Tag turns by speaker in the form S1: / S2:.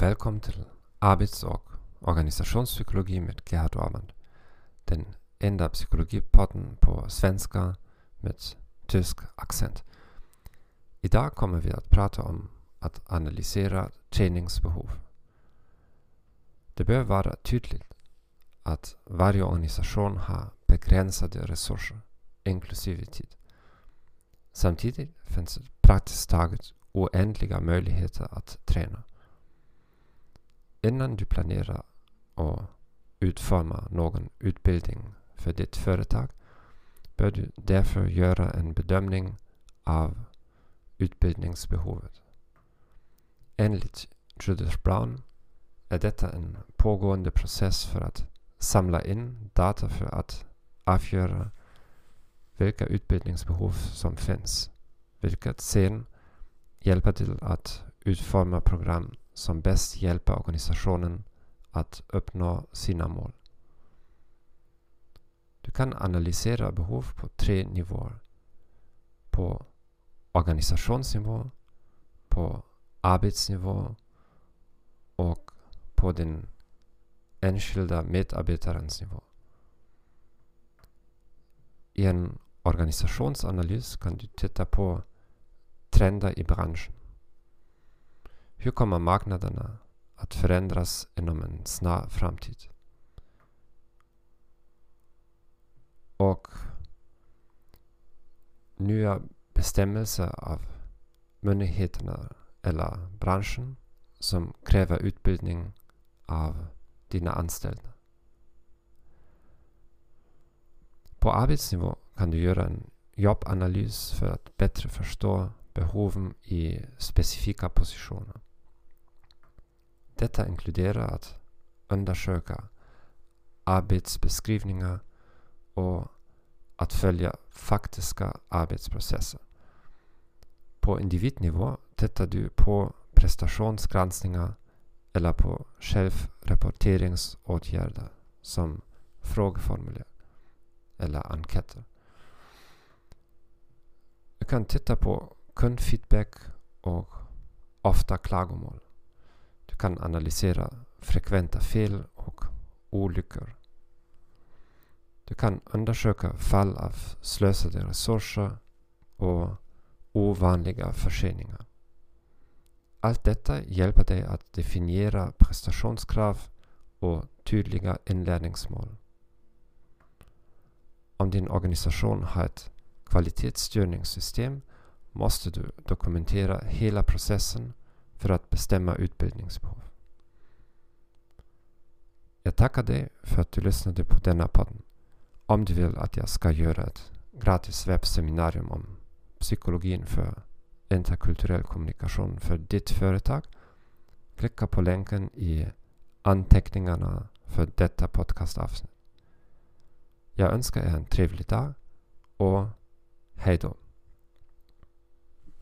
S1: Välkommen till arbets och organisationspsykologi med Gerhard Orban. Den enda psykologipodden på svenska med tysk accent. Idag kommer vi att prata om att analysera träningsbehov. Det bör vara tydligt att varje organisation har begränsade resurser, inklusive tid. Samtidigt finns det praktiskt taget oändliga möjligheter att träna. Innan du planerar och utformar någon utbildning för ditt företag bör du därför göra en bedömning av utbildningsbehovet. Enligt Judith Brown är detta en pågående process för att samla in data för att avgöra vilka utbildningsbehov som finns, vilket sen hjälper till att utforma program som bäst hjälper organisationen att uppnå sina mål. Du kan analysera behov på tre nivåer. På organisationsnivå, på arbetsnivå och på den enskilda medarbetarens nivå. I en organisationsanalys kan du titta på trender i branschen. Hur kommer marknaderna att förändras inom en snar framtid? Och nya bestämmelser av myndigheterna eller branschen som kräver utbildning av dina anställda. På arbetsnivå kan du göra en jobbanalys för att bättre förstå behoven i specifika positioner. Detta inkluderar att undersöka arbetsbeskrivningar och att följa faktiska arbetsprocesser. På individnivå tittar du på prestationsgranskningar eller på självrapporteringsåtgärder som frågeformulär eller enkäter. Du kan titta på kundfeedback och ofta klagomål. Du kan analysera frekventa fel och olyckor. Du kan undersöka fall av slösade resurser och ovanliga förseningar. Allt detta hjälper dig att definiera prestationskrav och tydliga inlärningsmål. Om din organisation har ett kvalitetsstyrningssystem måste du dokumentera hela processen för att bestämma utbildningsbehov. Jag tackar dig för att du lyssnade på denna podden. Om du vill att jag ska göra ett gratis webbseminarium om psykologin för interkulturell kommunikation för ditt företag, klicka på länken i anteckningarna för detta podcastavsnitt. Jag önskar er en trevlig dag och hej då!